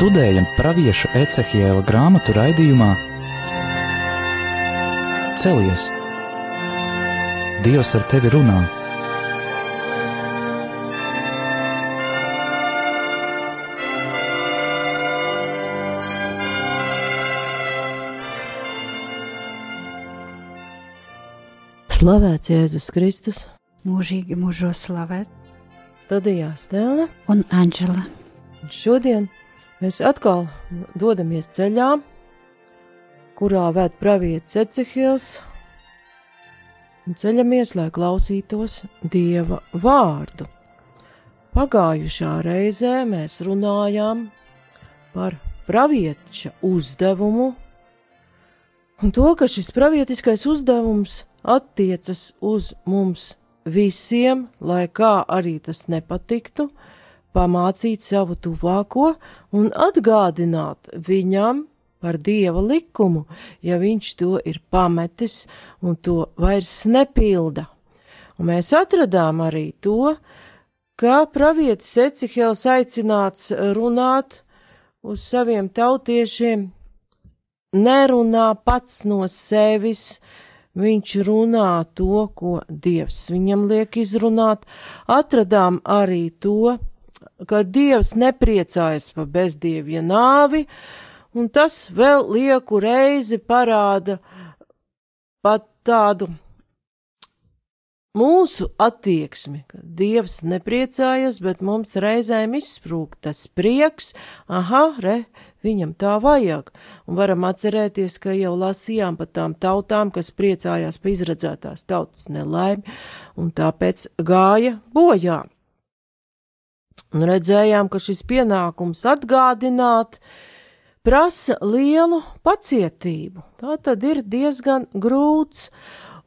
Studējam pravieša Ecehiela grāmatu raidījumā Celies! Dievs ar tevi runā! Slavēts Jēzus Kristus, mūžīgi mūžos slavēt, Tadijā Stēle, un Anģela. Šodien mēs atkal dodamies ceļā, kurā vēd pravietis Ecehils, un ceļamies, lai klausītos Dieva vārdu. Pagājušā reizē mēs runājām par pravieča uzdevumu, un to, ka šis pravietiskais uzdevums attiecas uz mums visiem, lai kā arī tas nepatiktu, pamācīt savu tuvāko un atgādināt viņam par dieva likumu, ja viņš to ir pametis un to vairs nepilda. Un mēs atradām arī to, ka pravietis Ecihels aicināts runāt uz saviem tautiešiem, nerunā pats no sevis, viņš runā to, ko Dievs viņam liek izrunāt. Atradām arī to, ka Dievs nepriecājas par bezdievja nāvi, un tas vēl lieku reizi parāda pat tādu mūsu attieksmi, ka Dievs nepriecājas, bet mums reizēm izsprūg tas prieks, aha, re, viņam tā vajag, un varam atcerēties, ka jau lasījām par tām tautām, kas priecājās par izredzētās tautas nelaimi, un tāpēc gāja bojā. Un redzējām, ka šis pienākums atgādināt prasa lielu pacietību. Tā tad ir diezgan grūts,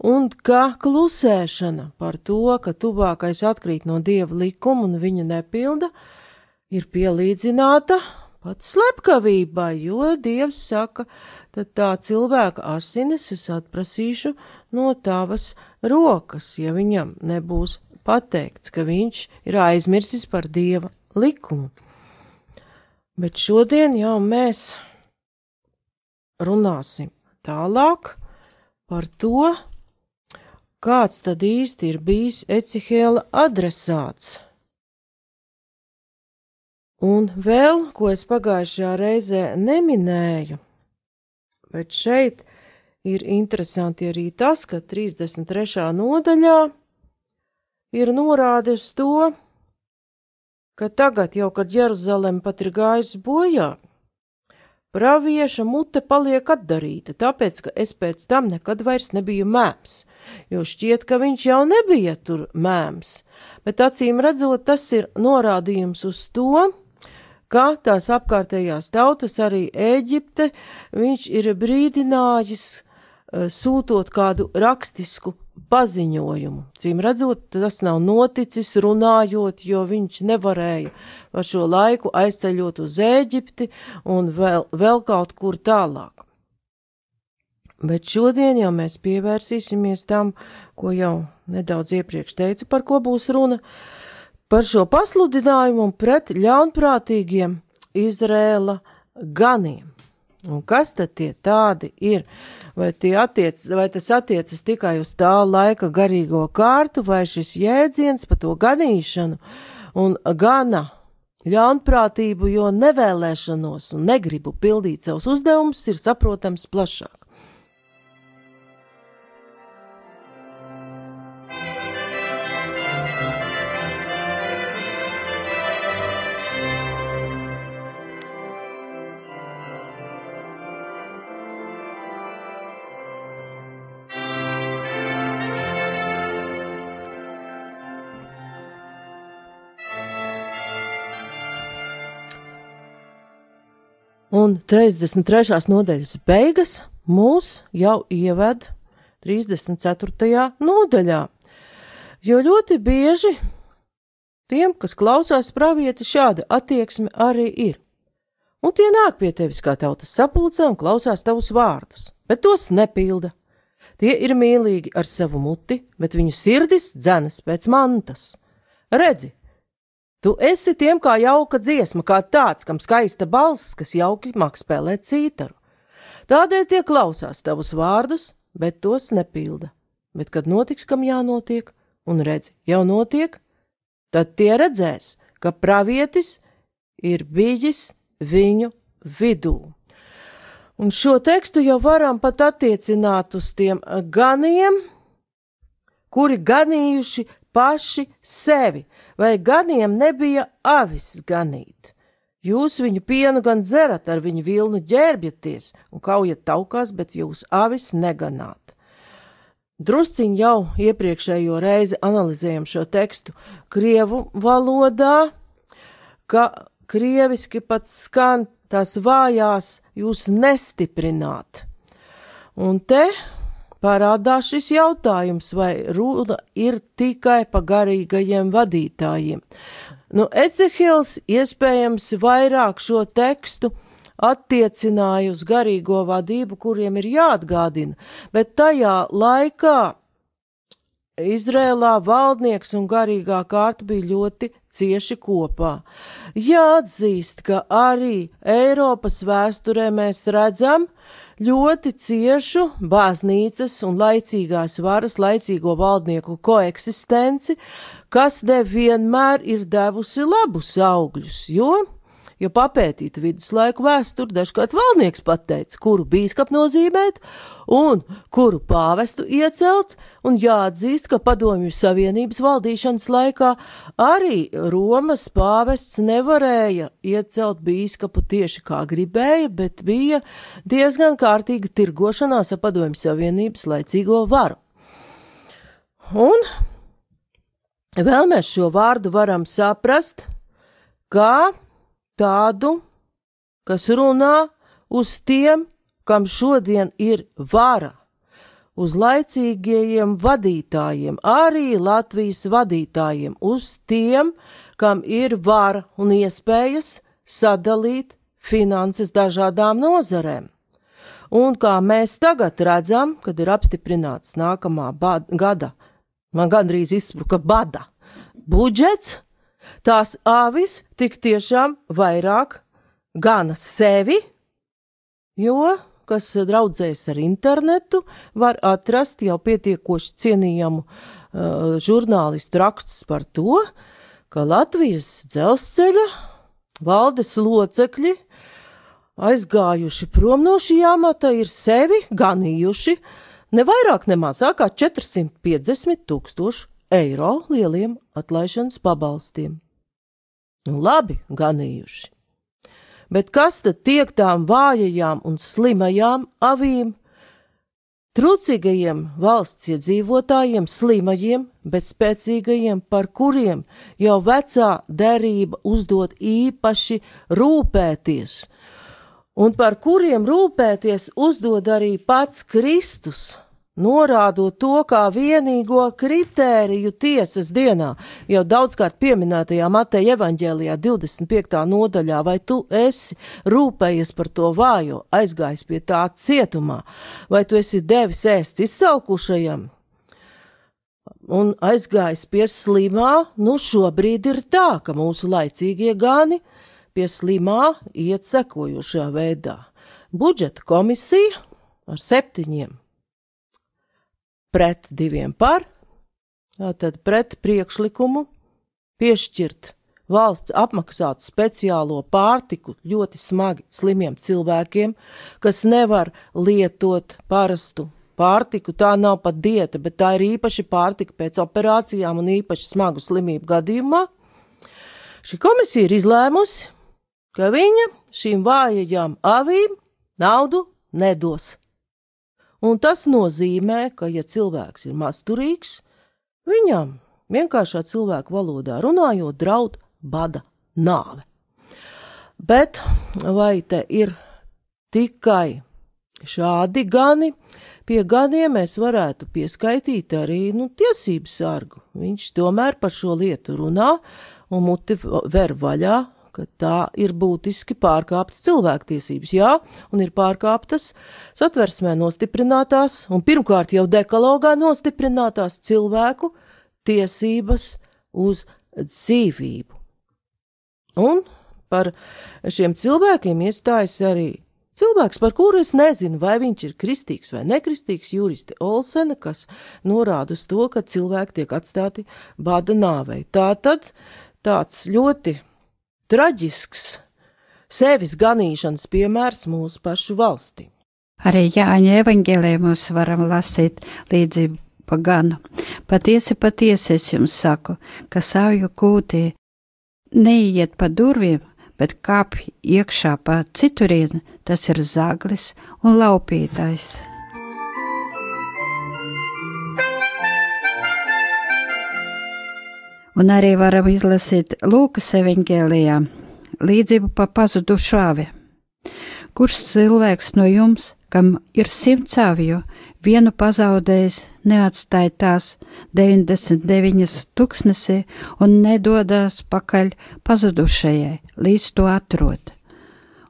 un ka klusēšana par to, ka tuvākais atkrīt no dieva likuma un viņa nepilda, ir pielīdzināta pat slepkavībai, jo dievs saka, tad tā cilvēka asinis es atprasīšu no tavas rokas, ja viņam nebūs pateikts, ka viņš ir aizmirsis par dieva likumu. Bet šodien jau mēs runāsim tālāk par to, kāds tad īsti ir bijis Ecihēla adresāts. Un vēl, ko es pagājušajā reizē neminēju, bet šeit ir interesanti arī tas, ka 33. nodaļā ir norāde uz to, ka tagad, jau kad Jeruzalem pat ir gājusi bojā, pravieša mute paliek atdarīta, tāpēc, ka es pēc tam nekad vairs nebiju mēms, jo šķiet, ka viņš jau nebija tur mēms, bet acīm redzot, tas ir norādījums uz to, ka tās apkārtējās tautas, arī Ēģipte, viņš ir brīdinājis, sūtot kādu rakstisku paziņojumu. Cīm redzot, tas nav noticis runājot, jo viņš nevarēja par šo laiku aizceļot uz Ēģipti un vēl, vēl kaut kur tālāk. Bet šodien jau mēs pievērsīsimies tam, ko jau nedaudz iepriekš teicu, par ko būs runa, par šo pasludinājumu pret ļaunprātīgiem Izrēla ganiem. Un kas tad tie tādi ir? Vai, attiec, vai tas attiecas tikai uz tā laika garīgo kārtu, vai šis jēdziens par to ganīšanu un gana ļaunprātību, jo nevēlēšanos un negribu pildīt savus uzdevumus ir saprotams plašāk. Un 33. nodaļas beigas mūs jau ieved 34. nodaļā. Jo ļoti bieži tiem, kas klausās pravieti, šāda attieksme arī ir. Un tie nāk pie tevis kā tautas sapulcē un klausās tavus vārdus, bet tos nepilda. Tie ir mīlīgi ar savu muti, bet viņu sirdis dzenas pēc mantas. Redzi, Tu esi tiem kā jauka dziesma, kā tāds, kam skaista balss, kas jauki mak spēlēt cītaru. Tādēļ tie klausās tavus vārdus, bet tos nepilda. Bet, kad notiks, kam jānotiek, un redzi, jau notiek, tad tie redzēs, ka pravietis ir bijis viņu vidū. Un šo tekstu jau varam pat attiecināt uz tiem ganiem, kuri ganījuši paši sevi, vai ganiem nebija avis ganīt. Jūs viņu pienu gan dzerat, ar viņu vilnu ģērbjaties un kaujat taukās, bet jūs avis neganāt. Drusciņ jau iepriekšējo reizi analizējam šo tekstu Krievu valodā, ka krieviski pat skan tās vājās jūs nestiprināt. Un te parādās šis jautājums, vai runa ir tikai pa garīgajiem vadītājiem. Nu, Ecehils iespējams vairāk šo tekstu attiecināja uz garīgo vadību, kuriem ir jāatgādina, bet tajā laikā Izrēlā valdnieks un garīgā kārta bija ļoti cieši kopā. Jāatzīst, ka arī Eiropas vēsturē mēs redzam ļoti ciešu baznīcas un laicīgās varas, laicīgo valdnieku koeksistenci, kas nevienmēr ir devusi labus augļus, jo jo papētīt viduslaiku vēsturi dažkārt valdnieks pateica, kuru bīskap nozīmēt un kuru pāvestu iecelt, un jāatzīst, ka padomju savienības valdīšanas laikā arī Romas pāvests nevarēja iecelt bīskapu tieši kā gribēja, bet bija diezgan kārtīga tirgošanās ar padomju savienības laicīgo varu. Un vēl mēs šo vārdu varam saprast, kā tādu, kas runā uz tiem, kam šodien ir vara, uz laicīgajiem vadītājiem, arī Latvijas vadītājiem, uz tiem, kam ir vara un iespējas sadalīt finanses dažādām nozarēm. Un kā mēs tagad redzam, kad ir apstiprināts nākamā gada, man gandrīz izspruka bada budžets, Tās āvis tik tiešām vairāk gana sevi, jo, kas draudzējas ar internetu, var atrast jau pietiekoši cienījamu uh, žurnālistu rakstus par to, ka Latvijas dzelzceļa valdes locekļi aizgājuši prom no šī amata ir sevi ganījuši ne vairāk ne mazāk kā 450 tūkstošu eiro lieliem atlaišanas pabalstiem. Nu, labi, ganījuši. Bet kas tad tiek tām vājajām un slimajām avīm? Trūcīgajiem valsts iedzīvotājiem, slimajiem, bezspēcīgajiem, par kuriem jau vecā derība uzdot īpaši rūpēties, un par kuriem rūpēties uzdod arī pats Kristus norādot to kā vienīgo kritēriju tiesas dienā, jau daudzkārt pieminētajā Mateja evaņģēlijā 25. nodaļā, vai tu esi rūpējies par to vājo, aizgājis pie tā cietumā, vai tu esi devis ēst izsalkušajam un aizgājis pie slimā, nu šobrīd ir tā, ka mūsu laicīgie gani pie slimā iet sekojušā veidā. Budžeta komisija ar septiņiem pret diviem par, tad pret priekšlikumu piešķirt valsts apmaksātu speciālo pārtiku ļoti smagi slimiem cilvēkiem, kas nevar lietot parastu pārtiku. Tā nav pat dieta, bet tā ir īpaši pārtika pēc operācijām un īpaši smagu slimību gadījumā. Šī komisija ir izlēmusi, ka viņa šīm vājajām avīm naudu nedos. Un tas nozīmē, ka, ja cilvēks ir masturīgs, viņam vienkāršā cilvēka valodā runājot, draud bada nāve. Bet vai te ir tikai šādi gani? Pie ganiem mēs varētu pieskaitīt arī nu, tiesību sargu. Viņš tomēr par šo lietu runā un muti ver vaļā ka tā ir būtiski pārkāptas cilvēktiesības, jā, un ir pārkāptas satversmē nostiprinātās un pirmkārt jau dekalogā nostiprinātās cilvēku tiesības uz dzīvību. Un par šiem cilvēkiem iestājas arī cilvēks, par kuru es nezinu, vai viņš ir kristīgs vai nekristīgs, juristi Olsena, kas norāda uz to, ka cilvēki tiek atstāti bada nāvei. Tā tad tāds ļoti traģisks sevis ganīšanas piemērs mūsu pašu valstī. Arī Jāņa evaņģēlējumos varam lasīt līdzību pa ganu. Patiesi, patiesi es jums saku, ka savju kūtī neiet pa durvīm, bet kāpj iekšā pa citurienu, tas ir zaglis un laupītājs. Un arī varam izlasīt Lūkas evanģēlijā līdzību pa pazudušu avi. Kurš cilvēks no jums, kam ir simts aviju, vienu pazaudējis, neatstāja tās 99 tuksnesī un nedodās pakaļ pazudušajai, līdz to atrod.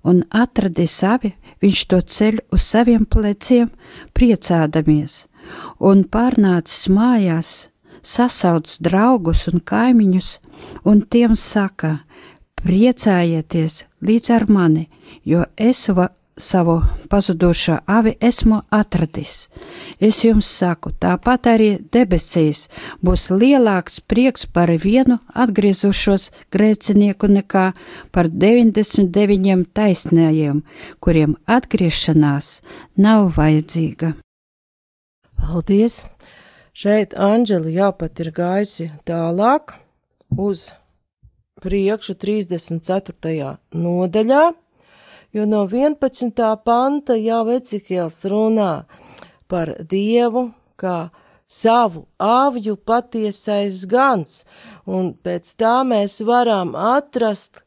Un atradis avi, viņš to ceļ uz saviem pleciem, priecādamies, un pārnācis mājās, sasauc draugus un kaimiņus, un tiem saka: Priecājieties līdz ar mani, jo es va savu pazudušo avi esmu atradis. Es jums saku, tāpat arī debesīs būs lielāks prieks par vienu atgriezušos grēcinieku nekā par 99 taisnējiem, kuriem atgriešanās nav vajadzīga. Paldies! Šeit Anģeli jāpat ir gaisi tālāk uz priekšu 34. nodaļā jo no 11. panta jau Ecikēls runā par Dievu kā savu avju patiesais gans, un pēc tā mēs varam atrast,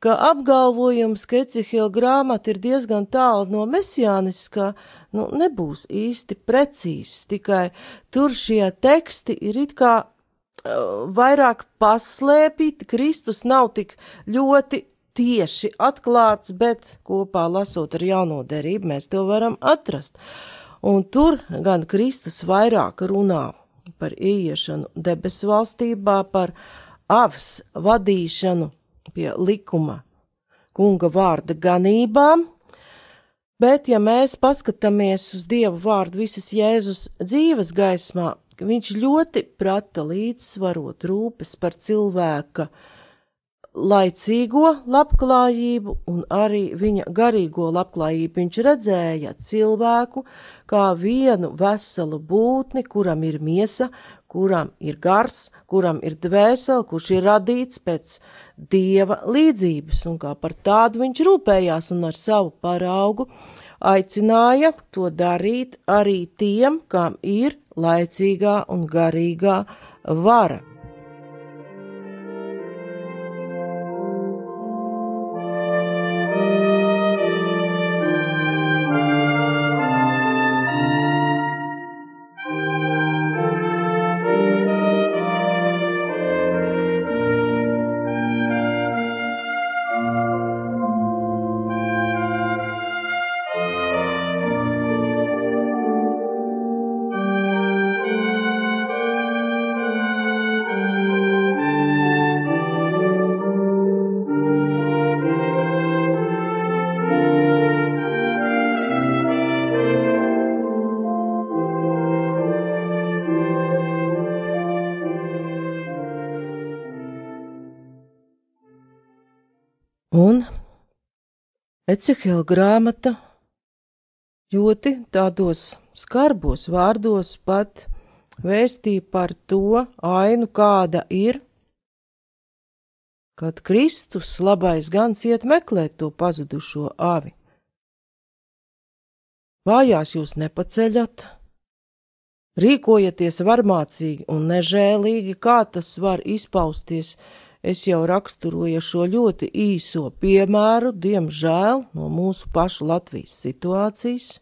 ka apgalvojums, ka Ecihila grāmata ir diezgan tālu no mesijāniskā, nu, nebūs īsti precīzs, tikai tur šie teksti ir it kā uh, vairāk paslēpīti, Kristus nav tik ļoti tieši atklāts, bet kopā lasot ar jauno derību, mēs to varam atrast. Un tur gan Kristus vairāk runā par ieiešanu debesu valstībā, par avs vadīšanu pie likuma kunga vārda ganībām, bet ja mēs paskatāmies uz Dieva vārdu visas Jēzus dzīves gaismā, viņš ļoti prata līdzsvarot rūpes par cilvēka laicīgo labklājību un arī viņa garīgo labklājību. Viņš redzēja cilvēku kā vienu veselu būtni, kuram ir miesa, kuram ir gars, kuram ir dvēsele, kurš ir radīts pēc dieva līdzības, un kā par tādu viņš rūpējās un ar savu paraugu aicināja to darīt arī tiem, kam ir laicīgā un garīgā vara. Ecehela grāmata ļoti tādos skarbos vārdos pat vēstīja par to ainu, kāda ir, kad Kristus labais gans iet meklēt to pazudušo avi. Vājās jūs nepaceļat, rīkojieties varmācīgi un nežēlīgi, kā tas var izpausties es jau raksturoju šo ļoti īso piemēru, diemžēl, no mūsu pašu Latvijas situācijas.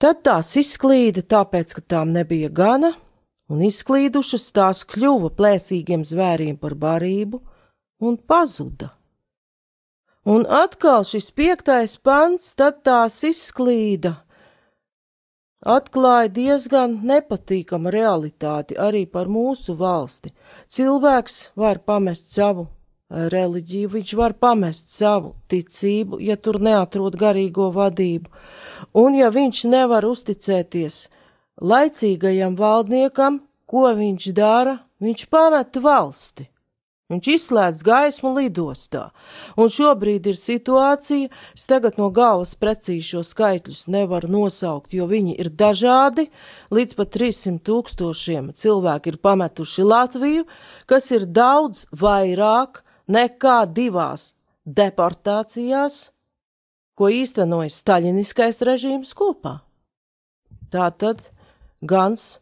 Tad tās izklīda, tāpēc, ka tām nebija gana, un izklīdušas tās kļuva plēsīgiem zvēriem par barību un pazuda. Un atkal šis piektais pants, tad tās izklīda, atklāja diezgan nepatīkamu realitāti arī par mūsu valsti. Cilvēks var pamest savu reliģiju, viņš var pamest savu ticību, ja tur neatrod garīgo vadību, un ja viņš nevar uzticēties laicīgajam valdniekam, ko viņš dara, viņš pamet valsti. Viņš izslēdz gaismu lidostā, un šobrīd ir situācija, es tagad no galvas precīzi šo skaitļus nevaru nosaukt, jo viņi ir dažādi, līdz pat 300 tūkstošiem cilvēki ir pametuši Latviju, kas ir daudz vairāk nekā divās deportācijās, ko īstenoja staļiniskais režīms kopā. Tātad Gans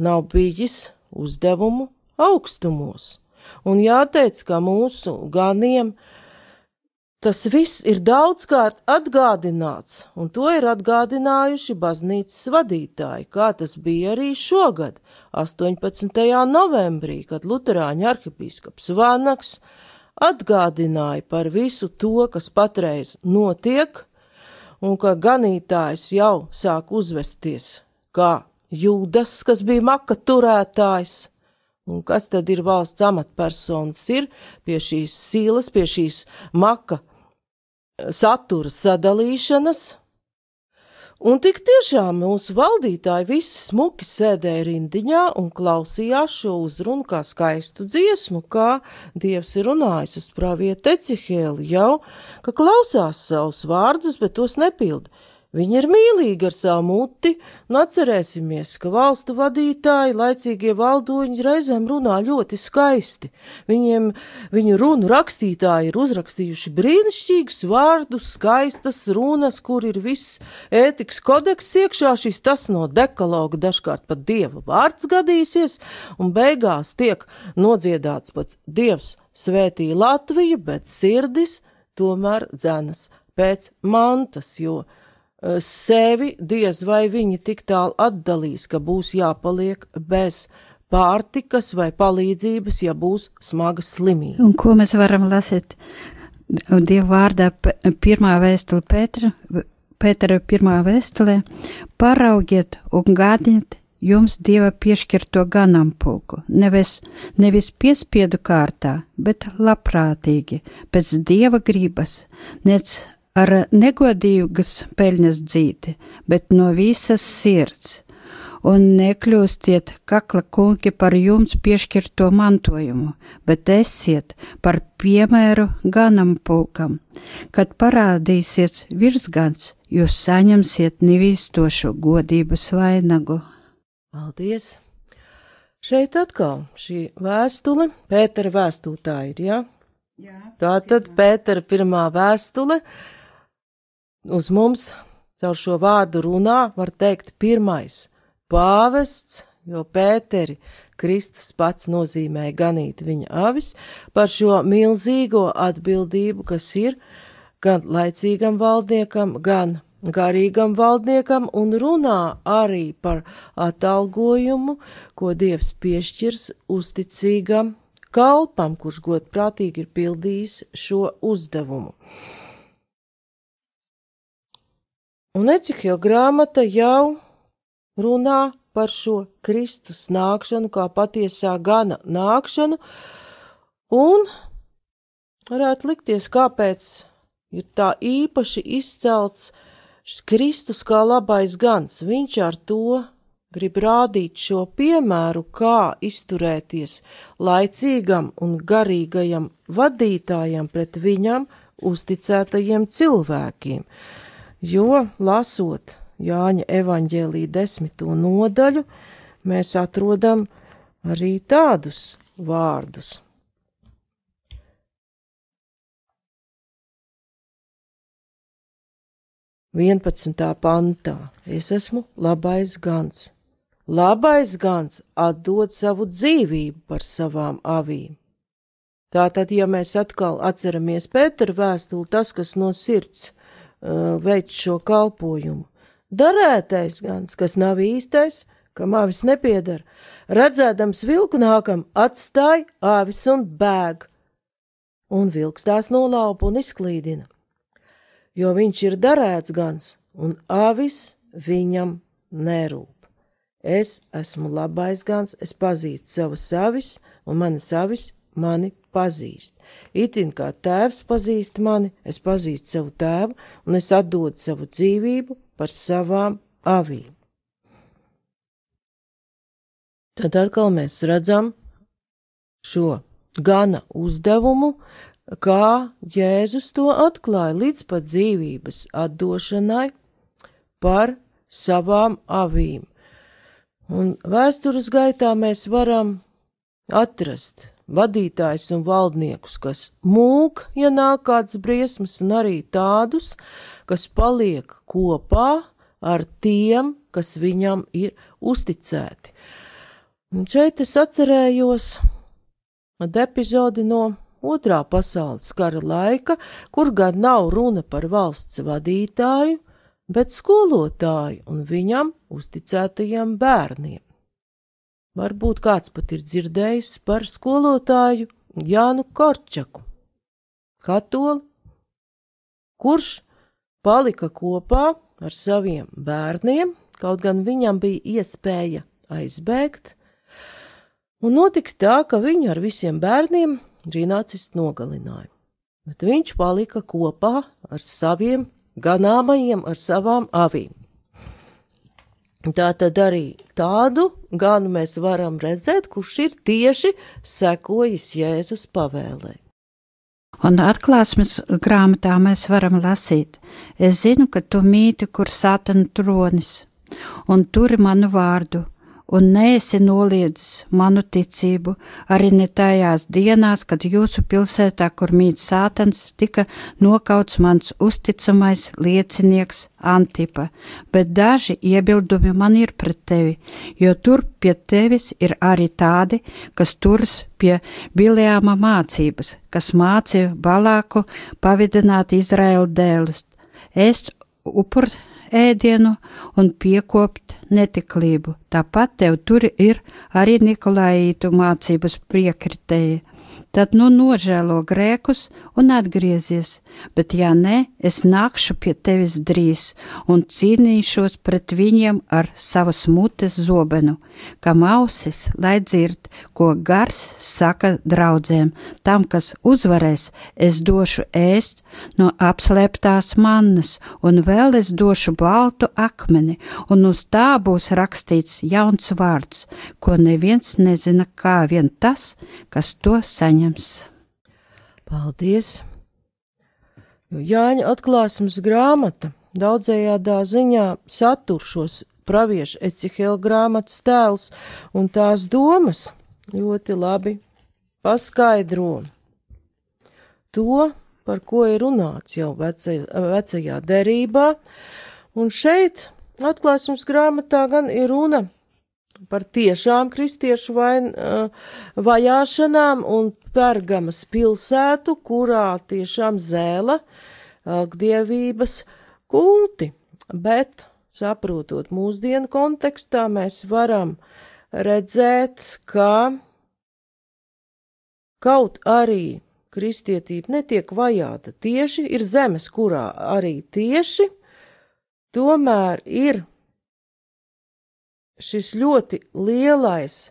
nav bijis uzdevumu augstumos Un jāteic, ka mūsu ganiem tas viss ir daudzkārt atgādināts, un to ir atgādinājuši baznīcas vadītāji, kā tas bija arī šogad, 18. novembrī, kad Luterāņa arhipīskaps Vanaks atgādināja par visu to, kas patreiz notiek, un ka ganītājs jau sāk uzvesties kā Jūdas, kas bija maka turētājs, Un kas tad ir valsts amatpersonas? Ir pie šīs silas, pie šīs maka eh, satura sadalīšanas. Un tik tiešām mūsu valdītāji visi smuki sēdēja rindiņā un klausījās šo uzrunu kā skaistu dziesmu, kā Dievs ir runājis uz pravieti Ecihēli jau, ka klausās savus vārdus, bet tos nepilda. Viņi ir mīlīgi ar savu muti, un atcerēsimies, ka valstu vadītāji, laicīgie valdoņi reizēm runā ļoti skaisti. Viņiem, viņu runu rakstītāji ir uzrakstījuši brīnišķīgus vārdus, skaistas runas, kur ir viss ētikas kodeks iekšā, šis tas no dekaloga dažkārt pat dieva vārds gadīsies, un beigās tiek nodziedāts pat dievs svētī Latviju, bet sirdis tomēr dzenas pēc mantas, jo sevi diez vai viņi tik tālu atdalīs, ka būs jāpaliek bez pārtikas vai palīdzības, ja būs smaga slimība. Un ko mēs varam lasīt? Dieva vārdā pirmā vēstule Pētera, Pētera pirmā vēstulē, paraugiet un gādiet jums Dieva piešķirto ganāmpulku, nevis, nevis piespiedu kārtā, bet labprātīgi, pēc Dieva gribas, nec ar negodīgas peļņas dzīti, bet no visas sirds, un nekļūstiet kakla kungi par jums piešķirto mantojumu, bet esiet par piemēru ganam pulkam. Kad parādīsies virsgans, jūs saņemsiet nevīstošu godības vainagu. Paldies! Šeit atkal šī vēstule, Pētera vēstultā ir, jā? Ja? Jā. Tā tad Pētera pirmā vēstule, uz mums caur šo vārdu runā, var teikt, pirmais pāvests, jo Pēteri Kristus pats nozīmē ganīt viņa avis, par šo milzīgo atbildību, kas ir gan laicīgam valdniekam, gan garīgam valdniekam, un runā arī par atalgojumu, ko Dievs piešķirs uzticīgam kalpam, kurš godprātīgi ir pildījis šo uzdevumu. Un Ecihila grāmata jau runā par šo Kristus nākšanu, kā patiesā gana nākšanu, un varētu likties, kāpēc ir tā īpaši izcelts šis Kristus kā labais gans. Viņš ar to grib rādīt šo piemēru, kā izturēties laicīgam un garīgajam vadītājam pret viņam uzticētajiem cilvēkiem jo lasot Jāņa evaņģēlī desmito nodaļu, mēs atrodam arī tādus vārdus. Vienpadsmitā pantā es esmu labais gans. Labais gans atdod savu dzīvību par savām avīm. Tātad, ja mēs atkal atceramies Pētera vēstuli, tas, kas no sirds veikt šo kalpojumu. Darētais gans, kas nav īstais, kam āvis nepiedara, redzēdams vilku nākam, atstāja āvis un bēg, un vilks tās nolaupa un izklīdina, jo viņš ir darēts gans, un āvis viņam nerūp. Es esmu labais gans, es pazīstu savas savis, un manas savis mani pazīst. Itin kā tēvs pazīst mani, es pazīstu savu tēvu, un es atdodu savu dzīvību par savām avīm. Tad atkal mēs redzam šo gana uzdevumu, kā Jēzus to atklāja līdz pat dzīvības atdošanai par savām avīm. Un vēstures gaitā mēs varam atrast vadītājs un valdniekus, kas mūk, ja nāk kāds briesmas, un arī tādus, kas paliek kopā ar tiem, kas viņam ir uzticēti. Un šeit es atcerējos epizodi no otrā pasaules kara laika, kur gan nav runa par valsts vadītāju, bet skolotāju un viņam uzticētajiem bērniem. Varbūt kāds pat ir dzirdējis par skolotāju Jānu Korčaku, katoli, kurš palika kopā ar saviem bērniem, kaut gan viņam bija iespēja aizbēgt, un notika tā, ka viņu ar visiem bērniem rīnācis nogalināja, bet viņš palika kopā ar saviem ganāmajiem, ar savām avīm. Tā tad arī tādu ganu mēs varam redzēt, kurš ir tieši sekojis Jēzus pavēlē. Un atklāsmes grāmatā mēs varam lasīt: Es zinu, ka tu mīti, kur satana tronis, un turi manu vārdu, un neesi noliedzis manu ticību, arī ne tajās dienās, kad jūsu pilsētā, kur mīt sātans, tika nokauts mans uzticamais liecinieks Antipa, bet daži iebildumi man ir pret tevi, jo tur pie tevis ir arī tādi, kas turas pie Biljāma mācības, kas mācīja Balāku pavidināt Izraēlu dēlus, ēst upur ēdienu un piekopt netiklību. Tāpat tev tur ir arī Nikolaitu mācības priekritēji tad nu nožēlo grēkus un atgriezies, bet ja nē, es nākšu pie tevis drīz un cīnīšos pret viņiem ar savas mutes zobenu, kam ausis, lai dzird, ko gars saka draudzēm, tam, kas uzvarēs, es došu ēst no apslēptās mannas, un vēl es došu baltu akmeni, un uz tā būs rakstīts jauns vārds, ko neviens nezina kā vien tas, kas to saņem saņems. Paldies! Jāņa atklāsmes grāmata daudzējādā ziņā satur šos praviešu Ecihela grāmatas tēls un tās domas ļoti labi paskaidro to, par ko ir runāts jau vecajā, vecajā derībā, un šeit atklāsmes grāmatā gan ir runa par tiešām kristiešu vain, vajāšanām un Pergamas pilsētu, kurā tiešām zēla dievības kulti, bet, saprotot mūsdienu kontekstā, mēs varam redzēt, ka kaut arī kristietība netiek vajāta tieši, ir zemes, kurā arī tieši, tomēr ir šis ļoti lielais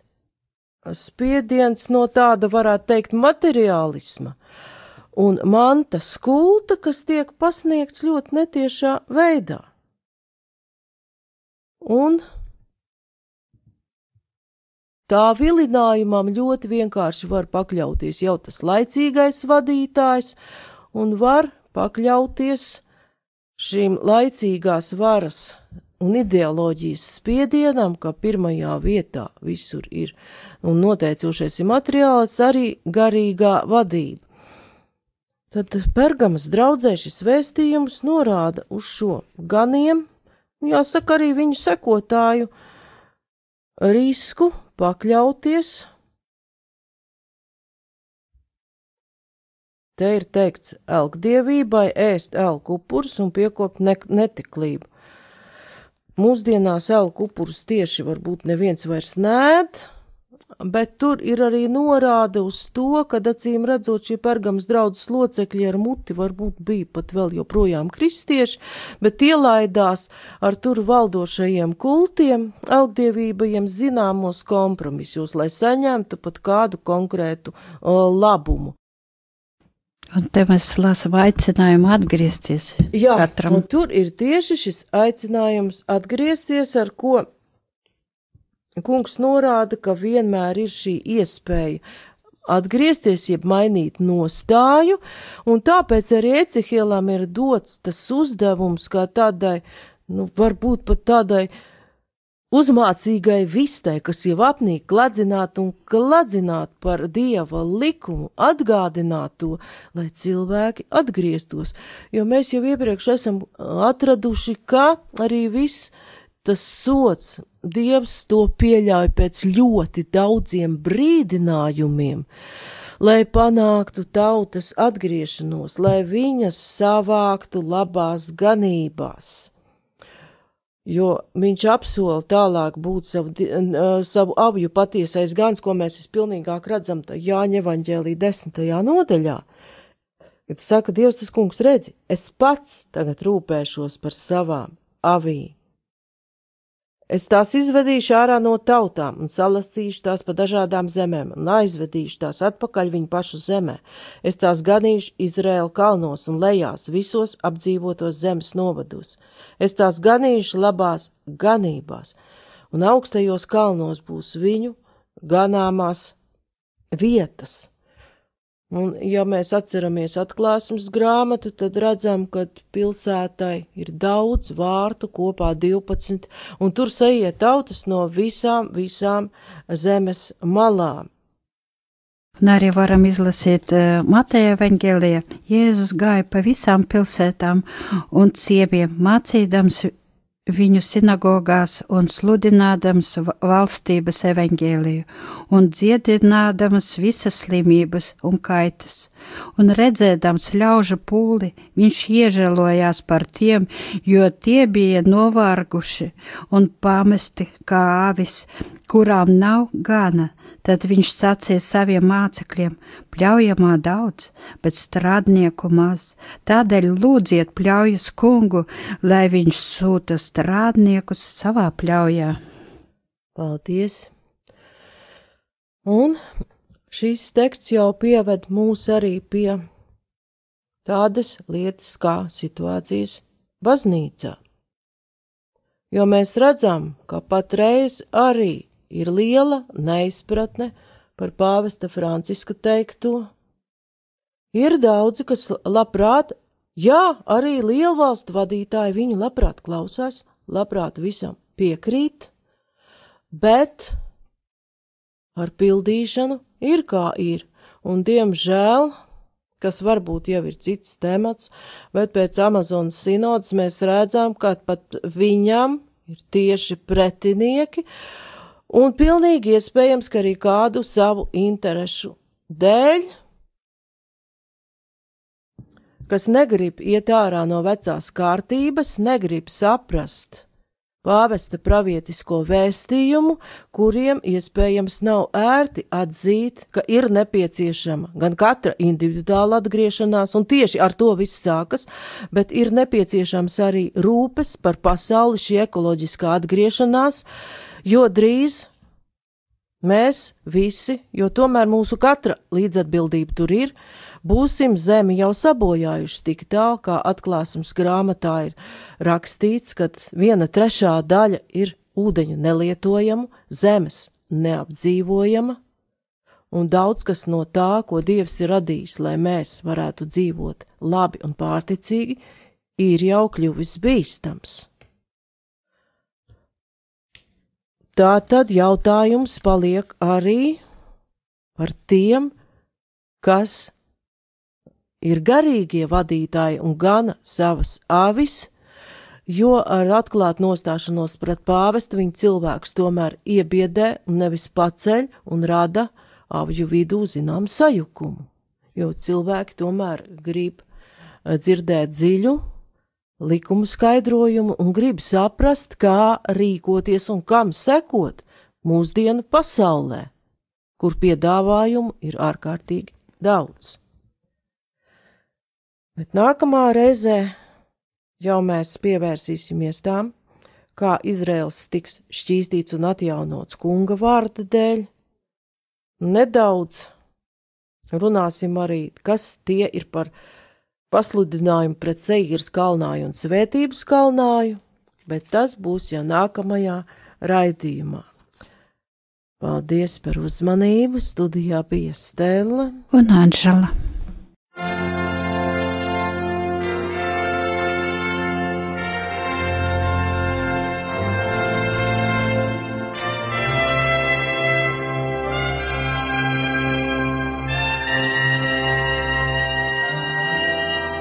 spiediens no tāda, varētu teikt, materiālisma un mantas kulta, kas tiek pasniegts ļoti netiešā veidā. Un tā vilinājumam ļoti vienkārši var pakļauties jau tas laicīgais vadītājs un var pakļauties šīm laicīgās varas un ideoloģijas spiedienam, ka pirmajā vietā visur ir un noteicošais ir materiāls, arī garīgā vadība. Tad Pergamas draudzē šis vēstījums norāda uz šo ganiem, jāsaka arī viņu sekotāju risku pakļauties. Te ir teikts elgdievībai ēst elku upurus un piekopt netiklību. Mūsdienās elku upurus tieši varbūt neviens vairs nēd, bet tur ir arī norāde uz to, ka acīm redzot šie pergams draudzes locekļi ar muti varbūt bija pat vēl joprojām kristieši, bet ielaidās ar tur valdošajiem kultiem, algdievībajiem zināmos kompromisos, lai saņemtu pat kādu konkrētu o, labumu. Un te mēs lasām aicinājumu atgriezties. Jā, katram. un tur ir tieši šis aicinājums atgriezties, ar ko kungs norāda, ka vienmēr ir šī iespēja atgriezties, jeb mainīt nostāju, un tāpēc arī Ecihielam ir dots tas uzdevums kā tādai, nu, varbūt pat tādai uzmācīgai vistai, kas jau apnīk kladzināt un kladzināt par dieva likumu, atgādināt to, lai cilvēki atgrieztos, jo mēs jau iepriekš esam atraduši, ka arī viss tas sots, dievs to pieļauj pēc ļoti daudziem brīdinājumiem, lai panāktu tautas atgriešanos, lai viņas savāktu labās ganībās jo viņš apsola tālāk būt savu, savu avju patiesais gans, ko mēs vispilnīgāk redzam Jāņa evaņģēlī desmitajā nodaļā. Kad saka, Dievs, tas kungs redzi, es pats tagad rūpēšos par savām avīm. Es tās izvedīšu ārā no tautām un salasīšu tās pa dažādām zemēm un aizvedīšu tās atpakaļ viņu pašu zemē. Es tās ganīšu Izraēla kalnos un lejās visos apdzīvotos zemes novados. Es tās ganīšu labās ganībās, un augstajos kalnos būs viņu ganāmās vietas Un, ja mēs atceramies atklāsmes grāmatu, tad redzam, ka pilsētai ir daudz vārtu, kopā 12, un tur saiet tautas no visām, visām zemes malām. Un arī varam izlasīt uh, Mateja evaņģēlijā. Jēzus gāja pa visām pilsētām un ciemiem, mācīdams viņu sinagogās un sludinādams valstības evaņģēliju, un dziedinādams visas slimības un kaitas, un redzēdams ļaužu pūli, viņš iežēlojās par tiem, jo tie bija novārguši un pamesti kā avis, kurām nav gana, Tad viņš sacīja saviem mācekļiem: Pļaujamā daudz, bet strādnieku maz. Tādēļ lūdziet pļaujas kungu, lai viņš sūta strādniekus savā pļaujā. Paldies! Un šīs teksts jau pieved mūs arī pie tādas lietas kā situācijas baznīcā. Jo mēs redzam, ka patreiz arī ir liela neizpratne par pāvesta Franciska teikto. Ir daudzi, kas labprāt, jā, arī lielvalstu vadītāji viņu labprāt klausās, labprāt visam piekrīt, bet ar pildīšanu ir kā ir, un diemžēl, kas varbūt jau ir cits temats, bet pēc Amazonas sinodas mēs redzam, ka pat viņam ir tieši pretinieki, uh, un pilnīgi iespējams, ka arī kādu savu interešu dēļ, kas negrib iet ārā no vecās kārtības, negrib saprast pāvesta pravietisko vēstījumu, kuriem iespējams nav ērti atzīt, ka ir nepieciešama gan katra individuāla atgriešanās, un tieši ar to viss sākas, bet ir nepieciešams arī rūpes par pasauli šī ekoloģiskā atgriešanās, uh, jo drīz mēs visi, jo tomēr mūsu katra līdzatbildība tur ir, būsim zemi jau sabojājuši tik tālu, kā atklāsums grāmatā ir rakstīts, ka viena trešā daļa ir ūdeņu nelietojamu, zemes neapdzīvojama, un daudz kas no tā, ko Dievs ir radījis, lai mēs varētu dzīvot labi un pārticīgi, ir jau kļuvis bīstams. Tā tad jautājums paliek arī par tiem, kas ir garīgie vadītāji un gana savas avis, jo ar atklātu nostāšanos pret pāvestu viņa cilvēks tomēr iebiedē un nevis paceļ un rada avju vidū zinām sajukumu, jo cilvēki tomēr grib dzirdēt dziļu likumu skaidrojumu un grib saprast, kā rīkoties un kam sekot mūsdienu pasaulē. kur piedāvājumu ir ārkārtīgi daudz. Bet nākamā reizē jau mēs pievērsīsimies tām, kā Izraels tiks šķīstīts un atjaunots kunga vārda dēļ. Nedaudz runāsim arī, kas tie ir par pasludinājumu pret Seiras kalnāju un svētības kalnāju, bet tas būs jau nākamajā raidījumā. Paldies par uzmanību! Studijā bija Stela un Anžela.